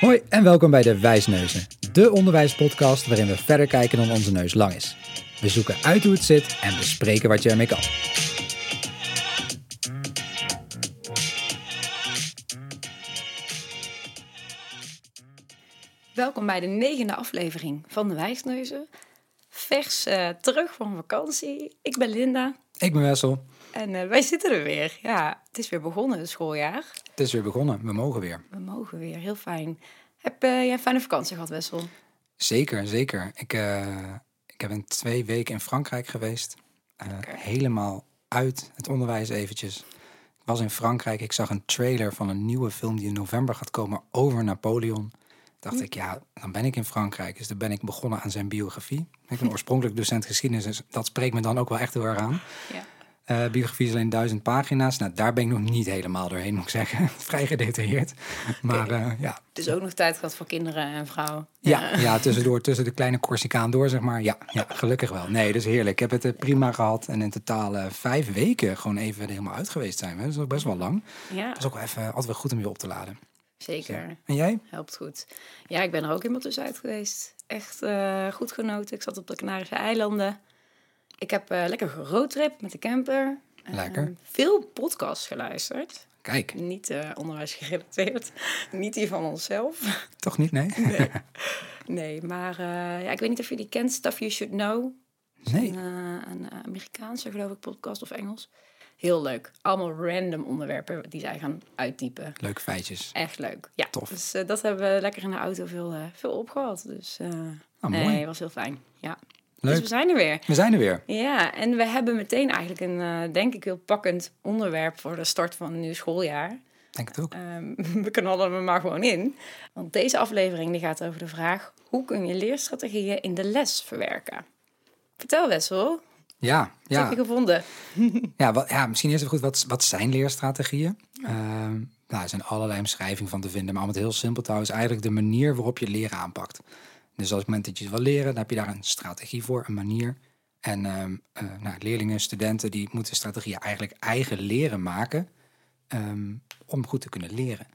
Hoi en welkom bij de Wijsneuzen, de onderwijspodcast waarin we verder kijken dan onze neus lang is. We zoeken uit hoe het zit en bespreken wat je ermee kan. Welkom bij de negende aflevering van de Wijsneuzen. Vers eh, terug van vakantie. Ik ben Linda Ik ben Wessel. en eh, wij zitten er weer. Ja, het is weer begonnen, het schooljaar. Het is weer begonnen, we mogen weer. We mogen weer, heel fijn. Heb eh, jij een fijne vakantie gehad, Wessel? Zeker, zeker. Ik, eh, ik heb een twee weken in Frankrijk geweest. Eh, helemaal uit het onderwijs eventjes. Ik was in Frankrijk, ik zag een trailer van een nieuwe film die in november gaat komen over Napoleon. Dacht ik, ja, dan ben ik in Frankrijk. Dus dan ben ik begonnen aan zijn biografie. Ik ben oorspronkelijk docent geschiedenis, dus dat spreekt me dan ook wel echt heel erg aan. Ja. Eh, biografie is alleen duizend pagina's. Nou, daar ben ik nog niet helemaal doorheen, moet ik zeggen. Vrij gedetailleerd. Maar eh, ja, Dus ook nog tijd gehad voor kinderen en vrouw. ja, ja, tussendoor, tussen de kleine Corsicaan door, zeg maar. Ja, ja, gelukkig wel. Nee, dus heerlijk. Ik heb het eh, prima gehad. En in totaal vijf weken gewoon even helemaal uit geweest zijn. we. Dat is ook best wel lang. Ja, Dat is ook wel even altijd wel goed om je op te laden. zeker. En jij? Helpt goed. Ja, ik ben er ook helemaal tussenuit geweest. Echt goed genoten. Ik zat op de Canarische eilanden. Ik heb eh, lekker geroadtrip met de camper. Lekker. veel podcasts geluisterd. Kijk, Niet eh onderwijs gerelateerd. Niet die van onszelf. toch niet, nee? Nee, maar eh, ja, ik weet niet of je die kent. Stuff You Should Know. Nee. Een, een Amerikaanse, geloof ik, podcast of Engels. Heel leuk. Allemaal random onderwerpen die zij gaan uitdiepen. Leuke feitjes. Echt leuk. Ja, Tof. Dus dat hebben we lekker in de auto veel, veel opgehad. Dus Ah, nee, mooi. was heel fijn. Ja. Leuk. Dus we zijn er weer. We zijn er weer. Ja, en we hebben meteen eigenlijk een, eh, denk ik, heel pakkend onderwerp voor de start van een nieuw schooljaar. Denk het ook. Ehm, we knallen er maar gewoon in. Want deze aflevering die gaat over de vraag... hoe kun je leerstrategieën in de les verwerken? Vertel Wessel, Ja, wat ja. heb je gevonden? Ja, wat, ja, misschien eerst even goed, wat, wat zijn leerstrategieën? Ehm, nou, er zijn allerlei omschrijvingen van te vinden, maar om het heel simpel te houden, is eigenlijk de manier waarop je leren aanpakt. Dus als het moment dat je het wil leren, dan heb je daar een strategie voor, een manier. En ehm, eh, nou, leerlingen, studenten, die moeten strategieën eigenlijk eigen leren maken ehm, om goed te kunnen leren.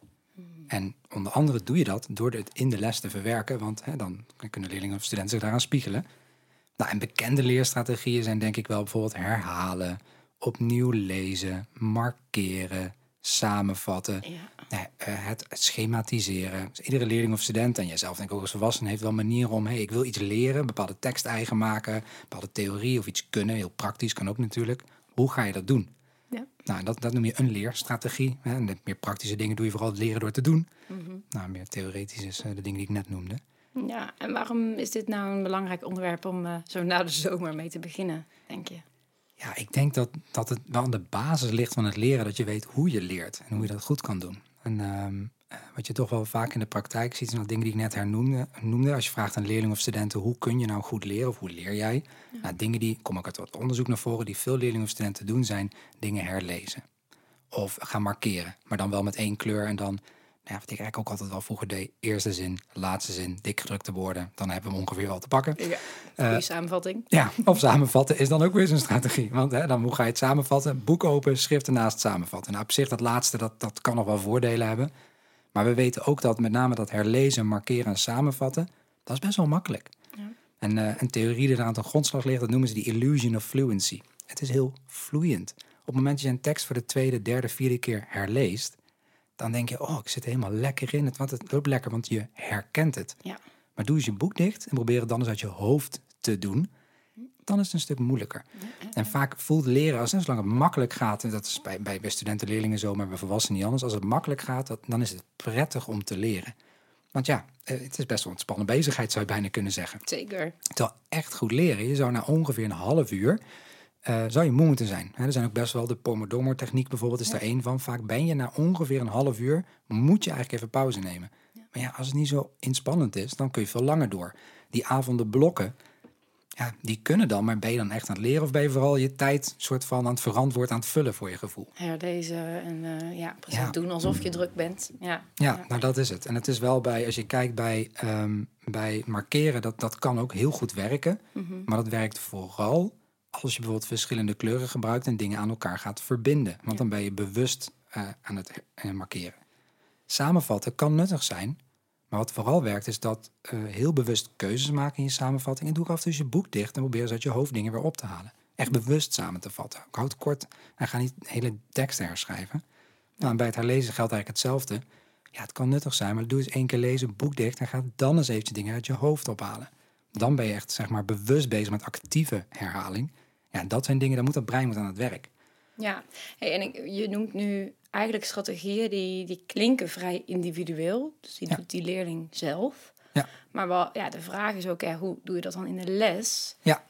En onder andere doe je dat door het in de les te verwerken, want hè, dan kunnen leerlingen of studenten zich daaraan spiegelen. Nou, en bekende leerstrategieën zijn denk ik wel bijvoorbeeld herhalen, opnieuw lezen, markeren, samenvatten, Ja. eh, het, schematiseren. Dus iedere leerling of student, en jijzelf denk ik ook als volwassene, heeft wel manieren om, hey, ik wil iets leren, een bepaalde tekst eigen maken, bepaalde theorie of iets kunnen, heel praktisch kan ook natuurlijk. Hoe ga je dat doen? Ja. Nou, dat, dat noem je een leerstrategie. Hè? En de meer praktische dingen doe je vooral het leren door te doen. Nou, meer theoretisch is eh, de dingen die ik net noemde. ja, en waarom is dit nou een belangrijk onderwerp om eh, zo na de zomer mee te beginnen, denk je? Ja, ik denk dat, dat het wel aan de basis ligt van het leren, dat je weet hoe je leert en hoe je dat goed kan doen. En ehm, eh, wat je toch wel vaak in de praktijk ziet, zijn dat dingen die ik net hernoemde. Noemde. Als je vraagt aan leerlingen of studenten, hoe kun je nou goed leren of hoe leer jij? Nou, dingen die, kom ook uit wat onderzoek naar voren, die veel leerlingen of studenten doen, zijn dingen herlezen. Of gaan markeren, maar dan wel met één kleur en dan, ja, wat ik eigenlijk ook altijd wel vroeger deed, eerste zin, laatste zin, dik gedrukte woorden, dan hebben we hem ongeveer wel te pakken. Ja. Goeie samenvatting. Ja, of samenvatten is dan ook weer zo'n strategie. Want hè, dan hoe ga je het samenvatten? Boek open, schrift ernaast samenvatten. Nou, op zich dat laatste, dat, dat kan nog wel voordelen hebben. Maar we weten ook dat met name dat herlezen, markeren en samenvatten, dat is best wel makkelijk. Ja. En eh, een theorie die eraan ten grondslag ligt, dat noemen ze die illusion of fluency. Het is heel vloeiend. Op het moment dat je een tekst voor de tweede, derde, vierde keer herleest, dan denk je, oh, ik zit helemaal lekker in het, want het loopt lekker, want je herkent het. Ja. Maar doe eens je boek dicht en probeer het dan eens uit je hoofd te doen. Dan is het een stuk moeilijker. En vaak voelt leren, als zolang het makkelijk gaat, en dat is bij, bij, bij studenten, leerlingen zo, maar bij volwassenen niet anders. Als het makkelijk gaat, dat, dan is het prettig om te leren. Want ja, eh, het is best wel een spannende bezigheid, zou je bijna kunnen zeggen. Zeker. Terwijl echt goed leren, je zou na ongeveer een half uur, eh, zou je moe moeten zijn. Er zijn ook best wel de Pomodoro-techniek bijvoorbeeld, is daar één van. Vaak ben je na ongeveer een half uur, moet je eigenlijk even pauze nemen. Maar ja, als het niet zo inspannend is, dan kun je veel langer door. Die avonden blokken, ja, die kunnen dan, maar ben je dan echt aan het leren of ben je vooral je tijd soort van aan het verantwoord aan het vullen voor je gevoel? Herlezen en eh, ja, precies Ja. doen alsof je druk bent. Ja. Ja, nou dat is het. En het is wel bij, als je kijkt bij, ehm, bij markeren, dat, dat kan ook heel goed werken. Maar dat werkt vooral als je bijvoorbeeld verschillende kleuren gebruikt en dingen aan elkaar gaat verbinden. Want dan ben je bewust eh, aan het eh, markeren. Samenvatten kan nuttig zijn, maar wat vooral werkt is dat eh, heel bewust keuzes maken in je samenvatting. En doe af en toe je boek dicht en probeer eens uit je hoofd dingen weer op te halen. Echt bewust samen te vatten. Ik houd het kort en ga niet hele teksten herschrijven. Nou, en bij het herlezen geldt eigenlijk hetzelfde. Ja, het kan nuttig zijn, maar doe eens één keer lezen, boek dicht en ga dan eens eventjes dingen uit je hoofd ophalen. Dan ben je echt zeg maar bewust bezig met actieve herhaling. Ja, dat zijn dingen, dan moet dat brein moet aan het werk. Ja, hey, en ik, je noemt nu eigenlijk strategieën die, die klinken vrij individueel. Dus die Ja. doet die leerling zelf. Ja. Maar wel, ja, de vraag is ook, hoe doe je dat dan in de les? Ja.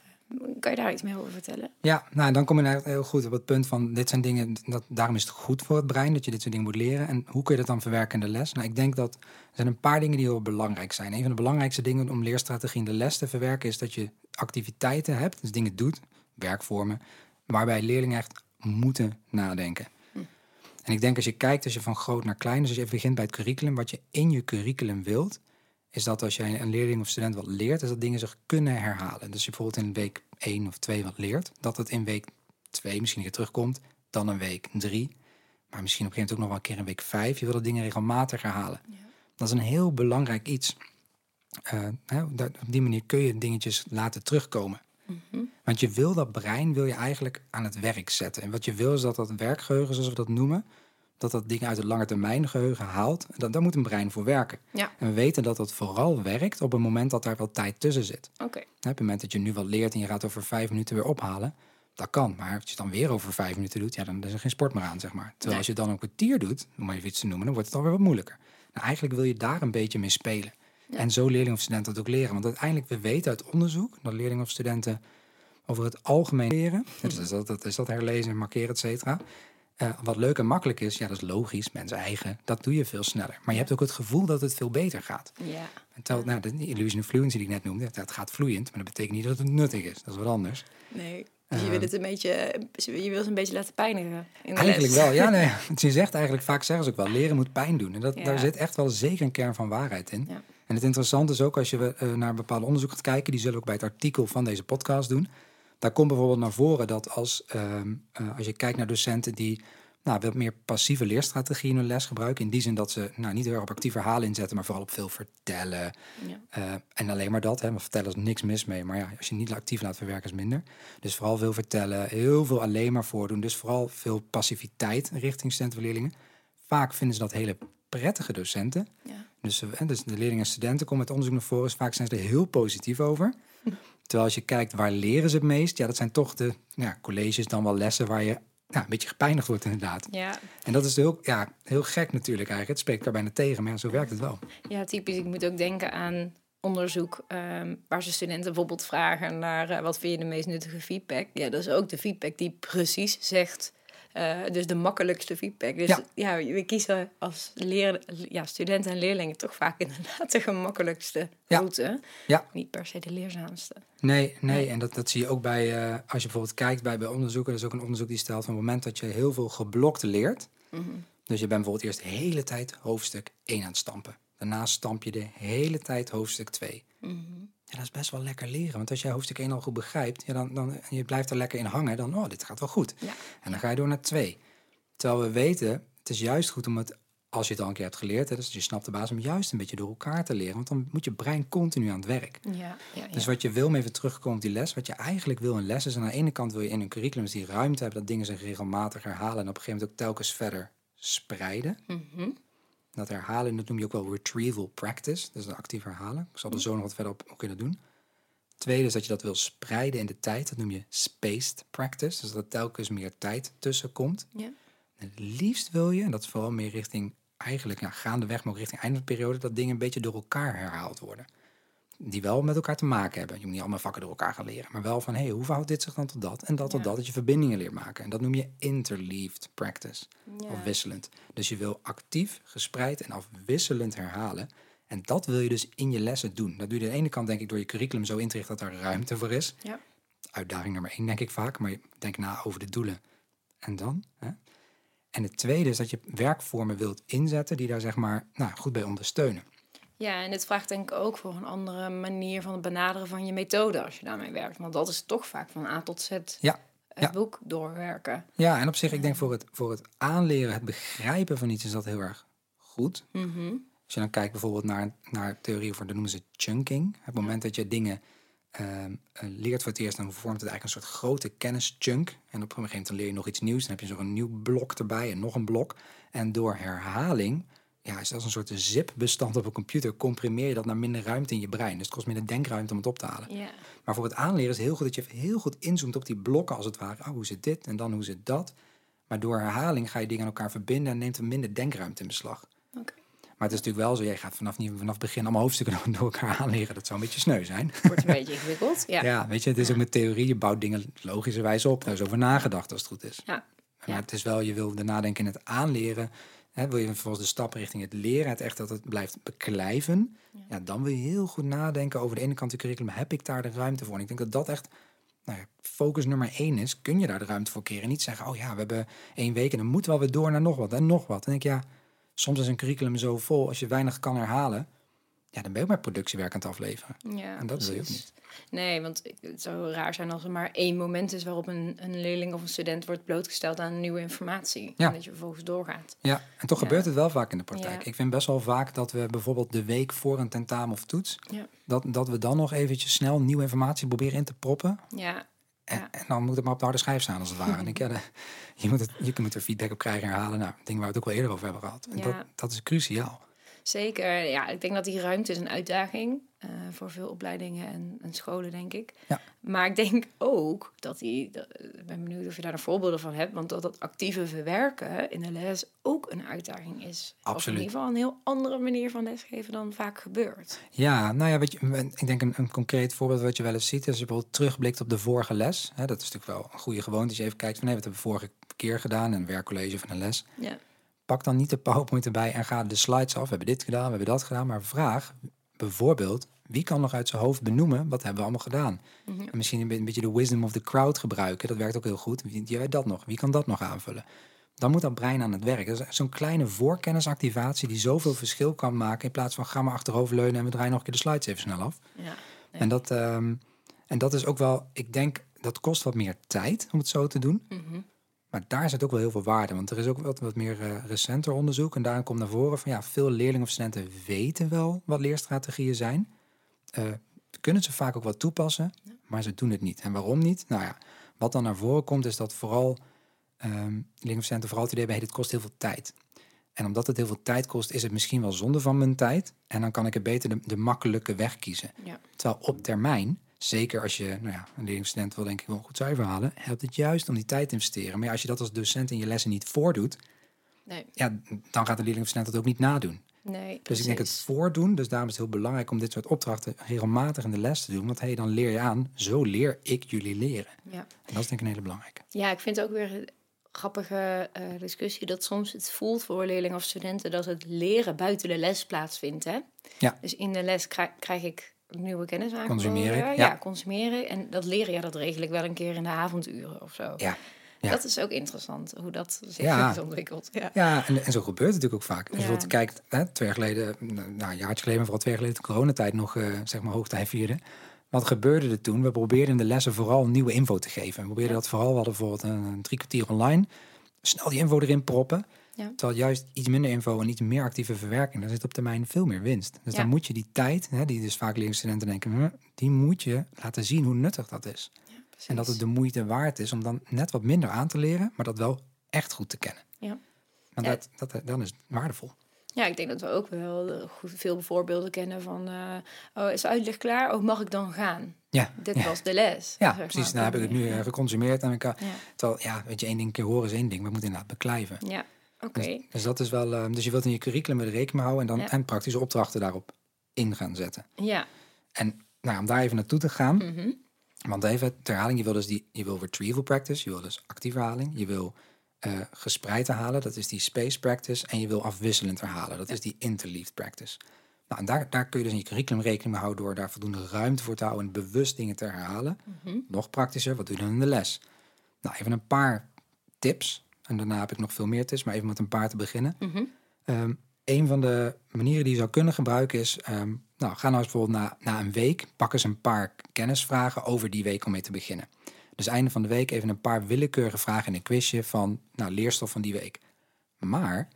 Kan je daar iets meer over vertellen? Ja, nou, dan kom je eigenlijk heel goed op het punt van dit zijn dingen, dat, daarom is het goed voor het brein dat je dit soort dingen moet leren. En hoe kun je dat dan verwerken in de les? Nou, ik denk dat er zijn een paar dingen die heel belangrijk zijn. Een van de belangrijkste dingen om leerstrategie in de les te verwerken is dat je activiteiten hebt, dus dingen doet, werkvormen, waarbij leerlingen echt moeten nadenken. En ik denk als je kijkt, als je van groot naar klein, dus als je even begint bij het curriculum, wat je in je curriculum wilt, is dat als jij een leerling of student wat leert, is dat dingen zich kunnen herhalen. Dus je bijvoorbeeld in week 1 of 2 wat leert, dat het in week 2 misschien keer terugkomt, dan een week 3, maar misschien op een gegeven moment ook nog wel een keer in week 5. Je wil dat dingen regelmatig herhalen. Dat is een heel belangrijk iets. Eh, op die manier kun je dingetjes laten terugkomen. Want je wil dat brein wil je eigenlijk aan het werk zetten. En wat je wil is dat dat werkgeheugen, zoals we dat noemen, dat dat dingen uit het lange termijn geheugen haalt. Dat, daar moet een brein voor werken. Ja, En we weten dat dat vooral werkt op het moment dat daar wel tijd tussen zit. oké. Op het moment dat je nu wat leert en je gaat over vijf minuten weer ophalen, dat kan. Maar als je het dan weer over vijf minuten doet, ja, dan is er geen sport meer aan, zeg maar. Terwijl Nee. als je het dan een kwartier doet, om maar even iets te noemen, dan wordt het alweer wat moeilijker. Nou, eigenlijk wil je daar een beetje mee spelen. En zo leerlingen of studenten dat ook leren. Want uiteindelijk, we weten uit onderzoek dat leerlingen of studenten over het algemeen leren. Dus is dat, dat is dat herlezen, markeren, et cetera. Eh, wat leuk en makkelijk is, ja, dat is logisch, mensen eigen. Dat doe je veel sneller. Maar je hebt ook het gevoel dat het veel beter gaat. Ja, En terwijl, nou, de illusion of fluency die ik net noemde, dat gaat vloeiend, maar dat betekent niet dat het nuttig is. Dat is wat anders. nee. Dus je wil het een beetje, je wil ze een beetje laten pijnigen in Eigenlijk les. wel, ja. Nee, je zegt eigenlijk, vaak zeggen ze ook wel, leren moet pijn doen. En dat, Ja. daar zit echt wel zeker een kern van waarheid in. Ja. En het interessante is ook als je eh, naar bepaalde onderzoek gaat kijken, die zullen ook bij het artikel van deze podcast doen. Daar komt bijvoorbeeld naar voren dat als, ehm, eh, als je kijkt naar docenten die nou, wat meer passieve leerstrategieën in hun les gebruiken, in die zin dat ze nou, niet heel erg op actief verhalen inzetten, maar vooral op veel vertellen, Ja. Eh, en alleen maar dat, hè, want vertellen is niks mis mee. Maar ja, als je niet actief laat verwerken is minder. Dus vooral veel vertellen, heel veel alleen maar voordoen. Dus vooral veel passiviteit richting studenten en leerlingen. Vaak vinden ze dat hele prettige docenten. Ja. Dus, eh, dus de leerlingen en studenten komen met onderzoek naar voren. Dus vaak zijn ze er heel positief over. Terwijl als je kijkt waar leren ze het meest, ja, dat zijn toch de ja, colleges, dan wel lessen waar je ja, een beetje gepijnigd wordt inderdaad. Ja. En dat is heel, ja, heel gek natuurlijk eigenlijk. Het spreekt daar bijna tegen, maar ja, zo werkt het wel. ja, typisch. Ik moet ook denken aan onderzoek ehm, waar ze studenten bijvoorbeeld vragen naar eh, wat vind je de meest nuttige feedback. Ja, dat is ook de feedback die precies zegt, eh, dus de makkelijkste feedback. Dus Ja. ja, we kiezen als leer, ja, studenten en leerlingen toch vaak inderdaad de gemakkelijkste Ja. route. Ja. Niet per se de leerzaamste. Nee, nee, Nee. en dat, dat zie je ook bij, eh, als je bijvoorbeeld kijkt bij, bij onderzoeken. Er is ook een onderzoek die stelt van het moment dat je heel veel geblokt leert. Mhm. Dus je bent bijvoorbeeld eerst de hele tijd hoofdstuk 1 aan het stampen. Daarna stamp je de hele tijd hoofdstuk 2. Mhm. Ja, dat is best wel lekker leren. Want als jij hoofdstuk 1 al goed begrijpt, ja, dan, dan, en je blijft er lekker in hangen, dan, oh, dit gaat wel goed. Ja. En dan ga je door naar 2. Terwijl we weten, het is juist goed om het, als je het al een keer hebt geleerd, hè, dus je snapt de basis, om juist een beetje door elkaar te leren. Want dan moet je brein continu aan het werk. Ja, ja, ja. Dus wat je wil, om even terugkomen op die les, wat je eigenlijk wil in les is, aan de ene kant wil je in een curriculum die ruimte hebben, dat dingen zich regelmatig herhalen en op een gegeven moment ook telkens verder spreiden. Mhm. Dat herhalen, dat noem je ook wel retrieval practice, dus een actief herhalen. Ik zal er zo nog wat verder op hoe kun je dat doen. Tweede is dat je dat wil spreiden in de tijd, dat noem je spaced practice, dus dat er telkens meer tijd tussen komt. Ja. En het liefst wil je, en dat is vooral meer richting, eigenlijk ja, gaandeweg, maar ook richting einde van de periode, dat dingen een beetje door elkaar herhaald worden. Die wel met elkaar te maken hebben. Je moet niet allemaal vakken door elkaar gaan leren, maar wel van, hé, hey, hoe verhoudt dit zich dan tot dat? En dat tot Ja. dat, dat je verbindingen leert maken. En dat noem je interleaved practice, Ja. of wisselend. Dus je wil actief, gespreid en afwisselend herhalen. En dat wil je dus in je lessen doen. Dat doe je aan de ene kant, denk ik, door je curriculum zo in te richten dat er ruimte voor is Ja. uitdaging nummer één, denk ik vaak. Maar je denk na over de doelen. En dan? Hè? En het tweede is dat je werkvormen wilt inzetten die daar zeg maar nou, goed bij ondersteunen. Ja, en dit vraagt denk ik ook voor een andere manier van het benaderen van je methode als je daarmee werkt. Want dat is toch vaak van A tot Z Ja, het ja. boek doorwerken. Ja, en op zich, ik denk voor het, voor het aanleren, het begrijpen van iets is dat heel erg goed. Mhm. Als je dan kijkt bijvoorbeeld naar, naar theorie voor, dat noemen ze chunking. Het moment dat je dingen ehm, eh, leert voor het eerst, dan vormt het eigenlijk een soort grote kennischunk. En op een gegeven moment leer je nog iets nieuws. Dan heb je zo'n nieuw blok erbij en nog een blok. En door herhaling, ja, is dat een soort zip-bestand op een computer, comprimeer je dat naar minder ruimte in je brein. Dus het kost minder denkruimte om het op te halen. Ja. Maar voor het aanleren is het heel goed dat je heel goed inzoomt op die blokken als het ware. Oh, hoe zit dit en dan hoe zit dat? Maar door herhaling ga je dingen aan elkaar verbinden en neemt er minder denkruimte in beslag. Oké. Maar het is natuurlijk wel zo, jij gaat vanaf, vanaf het begin allemaal hoofdstukken door elkaar aanleren. Dat zou een beetje sneu zijn. Wordt een beetje ingewikkeld. Ja. Ja, weet je, het is ook met theorie, je bouwt dingen logischerwijs op. Daar is over nagedacht als het goed is. Ja. Maar Ja. het is wel, je wil de nadenken in het aanleren. Wil je vervolgens de stap richting het leren, het echt dat het blijft beklijven. Ja. dan wil je heel goed nadenken over de ene kant het curriculum. Heb ik daar de ruimte voor? En ik denk dat dat echt nou ja, focus nummer één is. Kun je daar de ruimte voor keren? Niet zeggen, oh ja, we hebben één week en dan moeten we wel weer door naar nog wat en nog wat. Dan denk ik, ja, soms is een curriculum zo vol, als je weinig kan herhalen, ja, dan ben je ook maar productiewerk aan het afleveren. Ja, En dat wil je ook precies. Nee, want het zou raar zijn als er maar één moment is waarop een, een leerling of een student wordt blootgesteld aan nieuwe informatie. Ja. En dat je vervolgens doorgaat. Ja, en toch Ja. gebeurt het wel vaak in de praktijk. Ja. Ik vind best wel vaak dat we bijvoorbeeld de week voor een tentamen of toets, dat, dat we dan nog eventjes snel nieuwe informatie proberen in te proppen. Ja, En, en dan moet het maar op de harde schijf staan als het ware. en ik, ja, de- je, moet het, je moet er feedback op krijgen en herhalen. Nou, dingen waar we het ook wel eerder over hebben gehad. En Ja. dat, dat is cruciaal. Zeker. Ja, ik denk dat die ruimte is een uitdaging eh, voor veel opleidingen en, en scholen, denk ik. Ja. Maar ik denk ook dat die, dat- ik ben benieuwd of je daar nog voorbeelden van hebt, want dat dat actieve verwerken in de les ook een uitdaging is. Of Absoluut. in ieder geval een heel andere manier van lesgeven dan vaak gebeurt. Ja, nou ja, weet je, ik denk een, een concreet voorbeeld wat je wel eens ziet, is als je bijvoorbeeld terugblikt op de vorige les. Hè, dat is natuurlijk wel een goede gewoonte. Dat je even kijkt van, nee, wat hebben we vorige keer gedaan, een werkcollege of een les. Ja, pak dan niet de PowerPoint erbij en ga de slides af. We hebben dit gedaan, we hebben dat gedaan. Maar vraag bijvoorbeeld, wie kan nog uit zijn hoofd benoemen wat hebben we allemaal gedaan? En misschien een be- een beetje de wisdom of the crowd gebruiken. Dat werkt ook heel goed. Wie, weet dat nog? Wie kan dat nog aanvullen? Dan moet dat brein aan het werk. Dat is zo'n kleine voorkennisactivatie die zoveel verschil kan maken. In plaats van ga maar achteroverleunen en we draaien nog een keer de slides even snel af. ja. Nee. En, dat, ehm, en dat is ook wel, ik denk, dat kost wat meer tijd om het zo te doen. Mhm. Maar daar zit ook wel heel veel waarde. Want er is ook wat, wat meer eh, recenter onderzoek. En daarin komt naar voren van ja, veel leerlingen of studenten weten wel wat leerstrategieën zijn. Eh, kunnen ze vaak ook wat toepassen, maar ze doen het niet. En waarom niet? Nou ja, wat dan naar voren komt, is dat vooral ehm leerlingen of studenten vooral het idee hebben, hey, dit kost heel veel tijd. En omdat het heel veel tijd kost, is het misschien wel zonde van mijn tijd. En dan kan ik er beter de, de makkelijke weg kiezen. Ja. Terwijl op termijn, zeker als je nou ja, een leerlingstudent wil denk ik wel een goed cijfer halen, helpt het juist om die tijd te investeren. Maar ja, als je dat als docent in je lessen niet voordoet, Nee, ja, dan gaat de leerlingstudent dat ook niet nadoen. nee. Dus ik denk het voordoen, dus daarom is het heel belangrijk om dit soort opdrachten regelmatig in de les te doen. Want hey, dan leer je aan, zo leer ik jullie leren. Ja. En dat is denk ik een hele belangrijke. Ja, ik vind het ook weer een grappige eh, discussie dat soms het voelt voor leerlingen of studenten dat het leren buiten de les plaatsvindt. Hè? Ja. Dus in de les krijg, krijg ik nieuwe kennis aangeboden. Consumeren, Ja, ja. consumeren. En dat leren, ja, dat regel ik wel een keer in de avonduren of zo. Ja, ja. Dat is ook interessant, hoe dat zich Ja. ontwikkeld. Ja. Ja, en, en zo gebeurt het natuurlijk ook vaak. Als je bijvoorbeeld kijkt, hè, twee jaar geleden, nou een jaartje geleden, maar vooral twee jaar geleden, de coronatijd nog, eh, zeg maar, hoogtij vierde. Wat gebeurde er toen? We probeerden in de lessen vooral nieuwe info te geven. We probeerden dat vooral, we hadden bijvoorbeeld een, een drie kwartier online. Snel die info erin proppen. Ja. Terwijl juist iets minder info en iets meer actieve verwerking, daar zit op termijn veel meer winst. Dus Ja. dan moet je die tijd, hè, die dus vaak leerlingstudenten denken, "Hm, die moet je laten zien hoe nuttig dat is. precies. En dat het de moeite waard is om dan net wat minder aan te leren, maar dat wel echt goed te kennen. Ja. Want Ja. dat, dat, dan is het waardevol. Ja, ik denk dat we ook wel eh, goed, veel voorbeelden kennen van... eh, oh, is uitleg klaar? Oh, mag ik dan gaan? Ja, Dit ja. was de les. Ja, precies. maar. Nou heb ik het nu eh, geconsumeerd. En ik, Ja, terwijl, ja, weet je, één ding keer horen is één ding. We moeten inderdaad beklijven. ja. Oké. Dus, dus dat is wel... eh, dus je wilt in je curriculum er rekening mee houden... en, dan, Ja. en praktische opdrachten daarop in gaan zetten. Ja. En nou, om daar even naartoe te gaan... Mhm. Want even ter herhaling, je wil dus die, je wil retrieval practice, je wil dus actieve herhaling, je wil eh, gespreid herhalen, dat is die space practice, en je wil afwisselend herhalen, dat is die interleaved practice. Nou, en daar, daar kun je dus in je curriculum rekening mee houden door daar voldoende ruimte voor te houden en bewust dingen te herhalen. Mhm. Nog praktischer, wat doe je dan in de les? Nou, even een paar tips, en daarna heb ik nog veel meer tips, maar even met een paar te beginnen. Ehm, een van de manieren die je zou kunnen gebruiken is, ehm, nou, ga nou eens bijvoorbeeld na, na een week, pak eens een paar kennisvragen over die week om mee te beginnen. Dus einde van de week even een paar willekeurige vragen in een quizje van, nou, leerstof van die week. Maar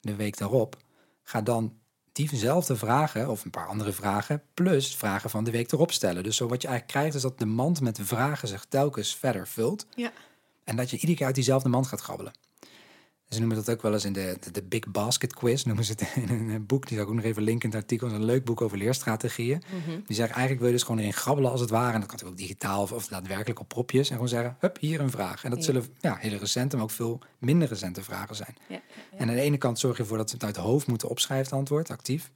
de week daarop, ga dan diezelfde vragen, of een paar andere vragen, plus vragen van de week erop stellen. Dus zo wat je eigenlijk krijgt, is dat de mand met vragen zich telkens verder vult. Ja. En dat je iedere keer uit diezelfde mand gaat grabbelen. Ze noemen dat ook wel eens in de, de, de Big Basket Quiz, noemen ze het in een boek. Die zal ik ook nog even linken in het artikel. Dat is een leuk boek over leerstrategieën. Die zeggen eigenlijk wil je dus gewoon erin grabbelen als het ware. En dat kan natuurlijk ook digitaal of, of daadwerkelijk op propjes. En gewoon zeggen, hup, hier een vraag. En dat Ja. zullen ja, hele recente, maar ook veel minder recente vragen zijn. Ja, ja. En aan de ene kant zorg je ervoor dat ze het uit het hoofd moeten opschrijven, het antwoord, actief.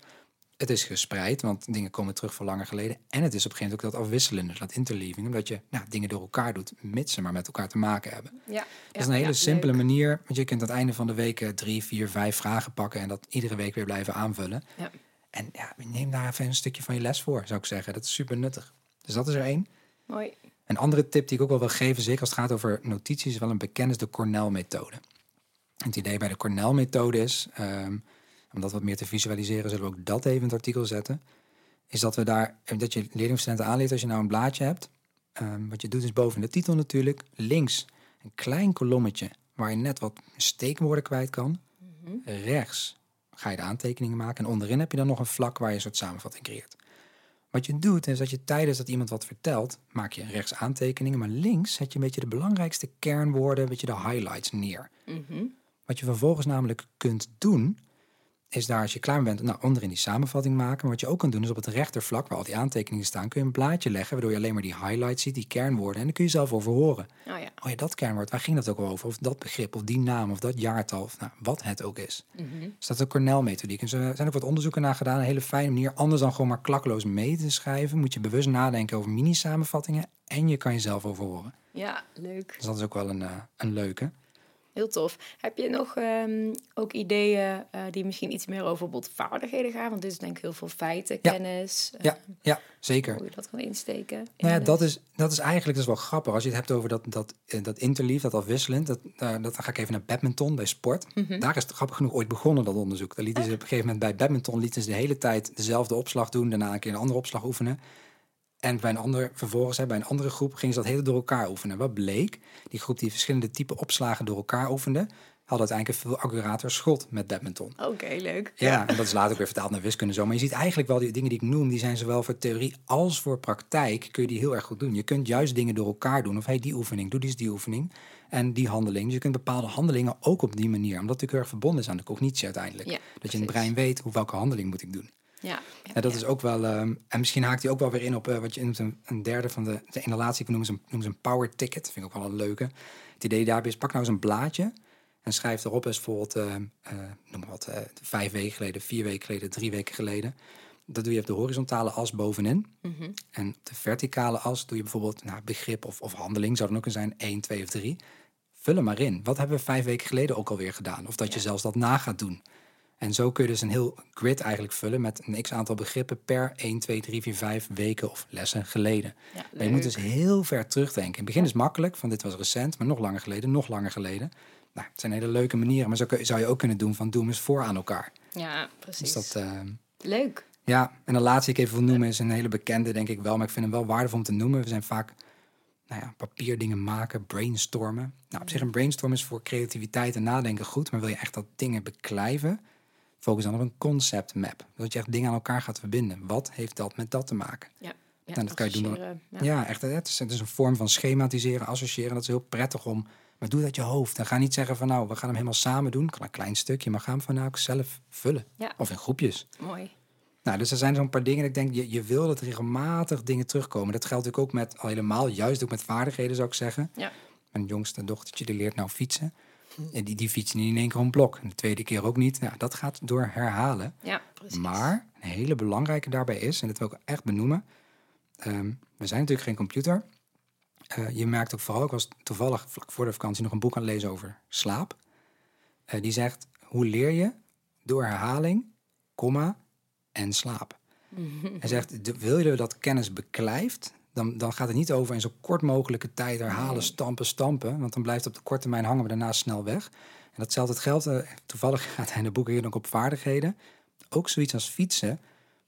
Het is gespreid, want dingen komen terug van langer geleden. En het is op een gegeven moment ook dat afwisselende, dat interleaving. Omdat je nou, dingen door elkaar doet, mits ze maar met elkaar te maken hebben. Ja, Dat is een hele simpele manier. Want je kunt aan het einde van de week eh, drie, vier, vijf vragen pakken... en dat iedere week weer blijven aanvullen. Ja. En ja, neem daar even een stukje van je les voor, zou ik zeggen. Dat is super nuttig. Dus dat is er één. Mooi. Een andere tip die ik ook wel wil geven, zeker als het gaat over notities, is wel een bekend, is de Cornell-methode. Het idee bij de Cornell-methode is, ehm, om dat wat meer te visualiseren, zullen we ook dat even in het artikel zetten, is dat we daar, eh, dat je leerlingstudenten aanleert als je nou een blaadje hebt. ehm, wat je doet is boven de titel natuurlijk, links een klein kolommetje waar je net wat steekwoorden kwijt kan. Rechts ga je de aantekeningen maken en onderin heb je dan nog een vlak waar je een soort samenvatting creëert. Wat je doet is dat je tijdens dat iemand wat vertelt, maak je rechts aantekeningen, maar links zet je een beetje de belangrijkste kernwoorden, een beetje de highlights neer. Mhm. Wat je vervolgens namelijk kunt doen, is daar als je klaar bent, nou, onderin die samenvatting maken. Maar wat je ook kan doen, is op het rechtervlak, waar al die aantekeningen staan, kun je een blaadje leggen, waardoor je alleen maar die highlights ziet, die kernwoorden. En dan kun je zelf over horen. Oh ja. Oh ja, dat kernwoord, waar ging dat ook over? Of dat begrip, of die naam, of dat jaartal, of nou, wat het ook is. Mhm. Dus dat is de Cornell-methodiek. En er zijn ook wat onderzoeken naar gedaan. Een hele fijne manier. Anders dan gewoon maar klakkeloos mee te schrijven, moet je bewust nadenken over mini-samenvattingen. En je kan jezelf over horen. Ja, leuk. Dus dat is ook wel een, eh, een leuke. Heel tof. Heb je nog ehm, ook ideeën eh, die misschien iets meer over bijvoorbeeld vaardigheden gaan? Want dit is denk ik heel veel feiten, Ja. kennis. eh, Ja, ja zeker. Hoe je dat kan insteken. in Nou ja, dat is, dat is eigenlijk dat is wel grappig. Als je het hebt over dat, dat, eh, dat interlief, dat afwisselend. Dat, eh, dat, dan ga ik even naar badminton bij sport. Mhm. Daar is het grappig genoeg ooit begonnen, dat onderzoek. Daar lieten ze op een gegeven moment bij badminton lieten ze de hele tijd dezelfde opslag doen. Daarna een keer een andere opslag oefenen. En bij een ander, vervolgens hè, bij een andere groep gingen ze dat hele door elkaar oefenen. Wat bleek? Die groep die verschillende type opslagen door elkaar oefende, had uiteindelijk een veel accurater schot met badminton. Oké, leuk. Ja, en dat is later ook weer vertaald naar wiskunde zo. Maar je ziet eigenlijk wel die dingen die ik noem, die zijn zowel voor theorie als voor praktijk, kun je die heel erg goed doen. Je kunt juist dingen door elkaar doen. Of hey, die oefening, doe die eens die oefening. En die handeling. Dus je kunt bepaalde handelingen ook op die manier. Omdat het natuurlijk heel erg verbonden is aan de cognitie uiteindelijk. Ja, dat je in het brein weet hoe welke handeling moet ik doen. Ja, ja, Ja, dat ja. is ook wel. ehm, en misschien haakt hij ook wel weer in op eh, wat je noemt een, een derde van de, de inhalatie. Ik noem ze een, noem ze een power ticket. Dat vind ik ook wel een leuke. Het idee daarbij is: pak nou eens een blaadje en schrijf erop eens bijvoorbeeld, eh, eh, noem maar wat, eh, vijf weken geleden, vier weken geleden, drie weken geleden. Dat doe je op de horizontale as bovenin. Mhm. En op de verticale as doe je bijvoorbeeld nou, begrip of, of handeling, zou dan ook kunnen zijn, één, twee of drie. Vul hem maar in. Wat hebben we vijf weken geleden ook alweer gedaan? Of dat je zelfs dat na gaat doen. En zo kun je dus een heel grid eigenlijk vullen met een x aantal begrippen per 1, 2, 3, 4, 5 weken of lessen geleden. Ja, Maar je moet dus heel ver terugdenken. In het begin is makkelijk, van dit was recent, maar nog langer geleden, nog langer geleden. Nou, het zijn hele leuke manieren, maar zo kun- zou je ook kunnen doen van doe hem eens voor aan elkaar. Ja, precies. Dus dat, eh, Leuk. ja, en de laatste die ik even wil noemen is een hele bekende, denk ik wel. Maar ik vind hem wel waardevol om te noemen. We zijn vaak nou ja, papierdingen maken, brainstormen. Nou, op zich een brainstorm is voor creativiteit en nadenken goed. Maar wil je echt dat dingen beklijven, focus dan op een concept map. Dat je echt dingen aan elkaar gaat verbinden. Wat heeft dat met dat te maken? Ja, ja Nou, dat kan je doen. Ja, Ja. echt. Het is, het is een vorm van schematiseren, associëren. Dat is heel prettig om. Maar doe dat je hoofd. En ga niet zeggen van nou, we gaan hem helemaal samen doen. Kan een klein stukje, maar ga hem van nou ook zelf vullen. Ja. Of in groepjes. Mooi. Nou, dus er zijn zo'n paar dingen. dat Ik denk, je, je wil dat regelmatig dingen terugkomen. Dat geldt natuurlijk ook met, al helemaal, juist ook met vaardigheden zou ik zeggen. Ja. Mijn jongste dochtertje, die leert nou fietsen. En die, die fietst niet in één keer een blok. En de tweede keer ook niet. Nou, dat gaat door herhalen. Ja, precies. Maar een hele belangrijke daarbij is, en dat wil ik echt benoemen. ehm, we zijn natuurlijk geen computer. Eh, je merkt ook vooral, ik was toevallig vlak voor de vakantie nog een boek aan het lezen over slaap. Eh, die zegt, hoe leer je? Door herhaling, komma en slaap. Hij zegt, wil je dat kennis beklijft, dan, dan gaat het niet over in zo kort mogelijke tijd herhalen, stampen, stampen. Want dan blijft het op de korte termijn hangen, maar daarna snel weg. En datzelfde het geldt, eh, toevallig gaat hij in de boek hier ook op vaardigheden. Ook zoiets als fietsen.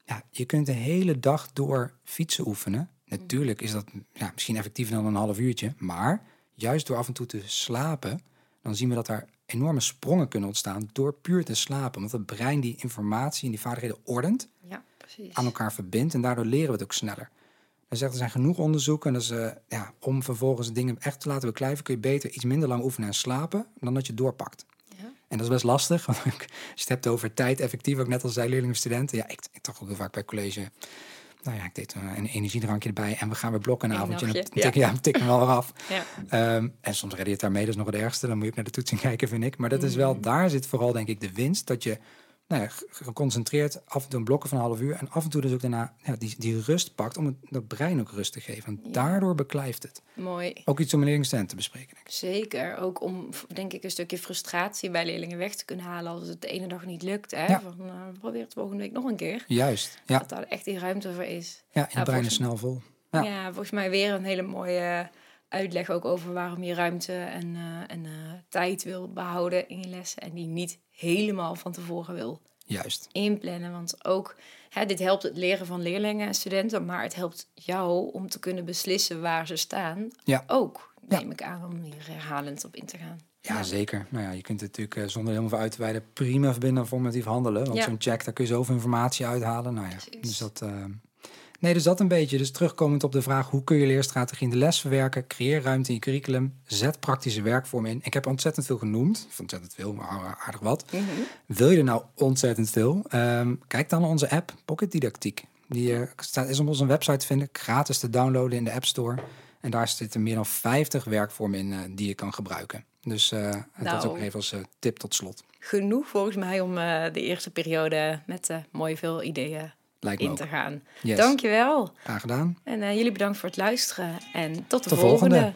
Ja, je kunt de hele dag door fietsen oefenen. Natuurlijk is dat ja, misschien effectiever dan een half uurtje. Maar juist door af en toe te slapen, dan zien we dat er enorme sprongen kunnen ontstaan door puur te slapen. Omdat het brein die informatie en die vaardigheden ordent, Ja, aan elkaar verbindt en daardoor leren we het ook sneller. Hij zegt, er zijn genoeg onderzoeken. Dus eh, ja, om vervolgens dingen echt te laten beklijven, kun je beter iets minder lang oefenen en slapen dan dat je doorpakt. Ja. En dat is best lastig, want als je het hebt over tijd effectief, ook net als zij leerlingen en studenten. Ja, ik, ik toch ook heel vaak bij college. Nou ja, ik deed eh, een energiedrankje erbij en we gaan weer blokken een Eén avondje. En dan tik, ja. tik me wel af. Ja. Ehm, en soms red je het daarmee, dat is nog het ergste. Dan moet je ook naar de toetsing kijken, vind ik. Maar dat is Mm. wel, daar zit vooral denk ik de winst. Dat je nou ja, ge- geconcentreerd af en toe een blokken van een half uur. En af en toe dus ook daarna ja, die, die rust pakt om het, dat brein ook rust te geven. En Ja. daardoor beklijft het. Mooi. Ook iets om een leerlingstudent te bespreken. Denk ik. Zeker, ook om denk ik een stukje frustratie bij leerlingen weg te kunnen halen als het de ene dag niet lukt. Hè? Ja. Van, eh, probeer het volgende week nog een keer. Juist, ja. Dat daar echt die ruimte voor is. Ja, je Ja, brein is snel vol. Ja. Ja. volgens mij weer een hele mooie uitleg ook over waarom je ruimte en, eh, en eh, tijd wil behouden in je lessen. En die niet helemaal van tevoren wil Juist. inplannen. Want ook, hè, dit helpt het leren van leerlingen en studenten, maar het helpt jou om te kunnen beslissen waar ze staan. Ja. Ook, Ja. neem ik aan, om hier herhalend op in te gaan. Ja, zeker. Nou ja, je kunt het natuurlijk eh, zonder helemaal uit te wijden prima aan formatief handelen. Want Ja. zo'n check, daar kun je zoveel informatie uithalen. Nou ja, Precies. dus dat... Nee, dus dat een beetje. Dus terugkomend op de vraag... hoe kun je leerstrategie in de les verwerken? Creëer ruimte in je curriculum. Zet praktische werkvormen in. Ik heb ontzettend veel genoemd. Of ontzettend veel, maar aardig wat. Mhm. Wil je er nou ontzettend veel? Ehm, kijk dan naar onze app Pocket Didactiek. Die eh, staat, is op onze website te vinden. Gratis te downloaden in de App Store. En daar zitten meer dan 50 werkvormen in eh, die je kan gebruiken. Dus eh, dat is Nou. ook even als eh, tip tot slot. Genoeg volgens mij om eh, de eerste periode met eh mooi veel ideeën Lijkt in ook. te gaan. Yes. Dankjewel. Graag gedaan. En eh, jullie bedankt voor het luisteren. En tot de, De volgende. volgende.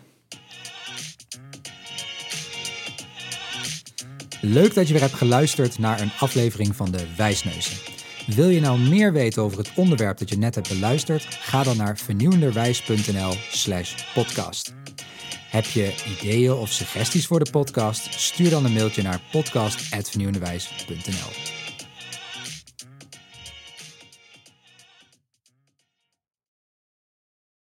Leuk dat je weer hebt geluisterd naar een aflevering van de Wijsneuzen. Wil je nou meer weten over het onderwerp dat je net hebt beluisterd? Ga dan naar vernieuwenderwijs.nl slash podcast. Heb je ideeën of suggesties voor de podcast? Stuur dan een mailtje naar podcast.vernieuwenderwijs.nl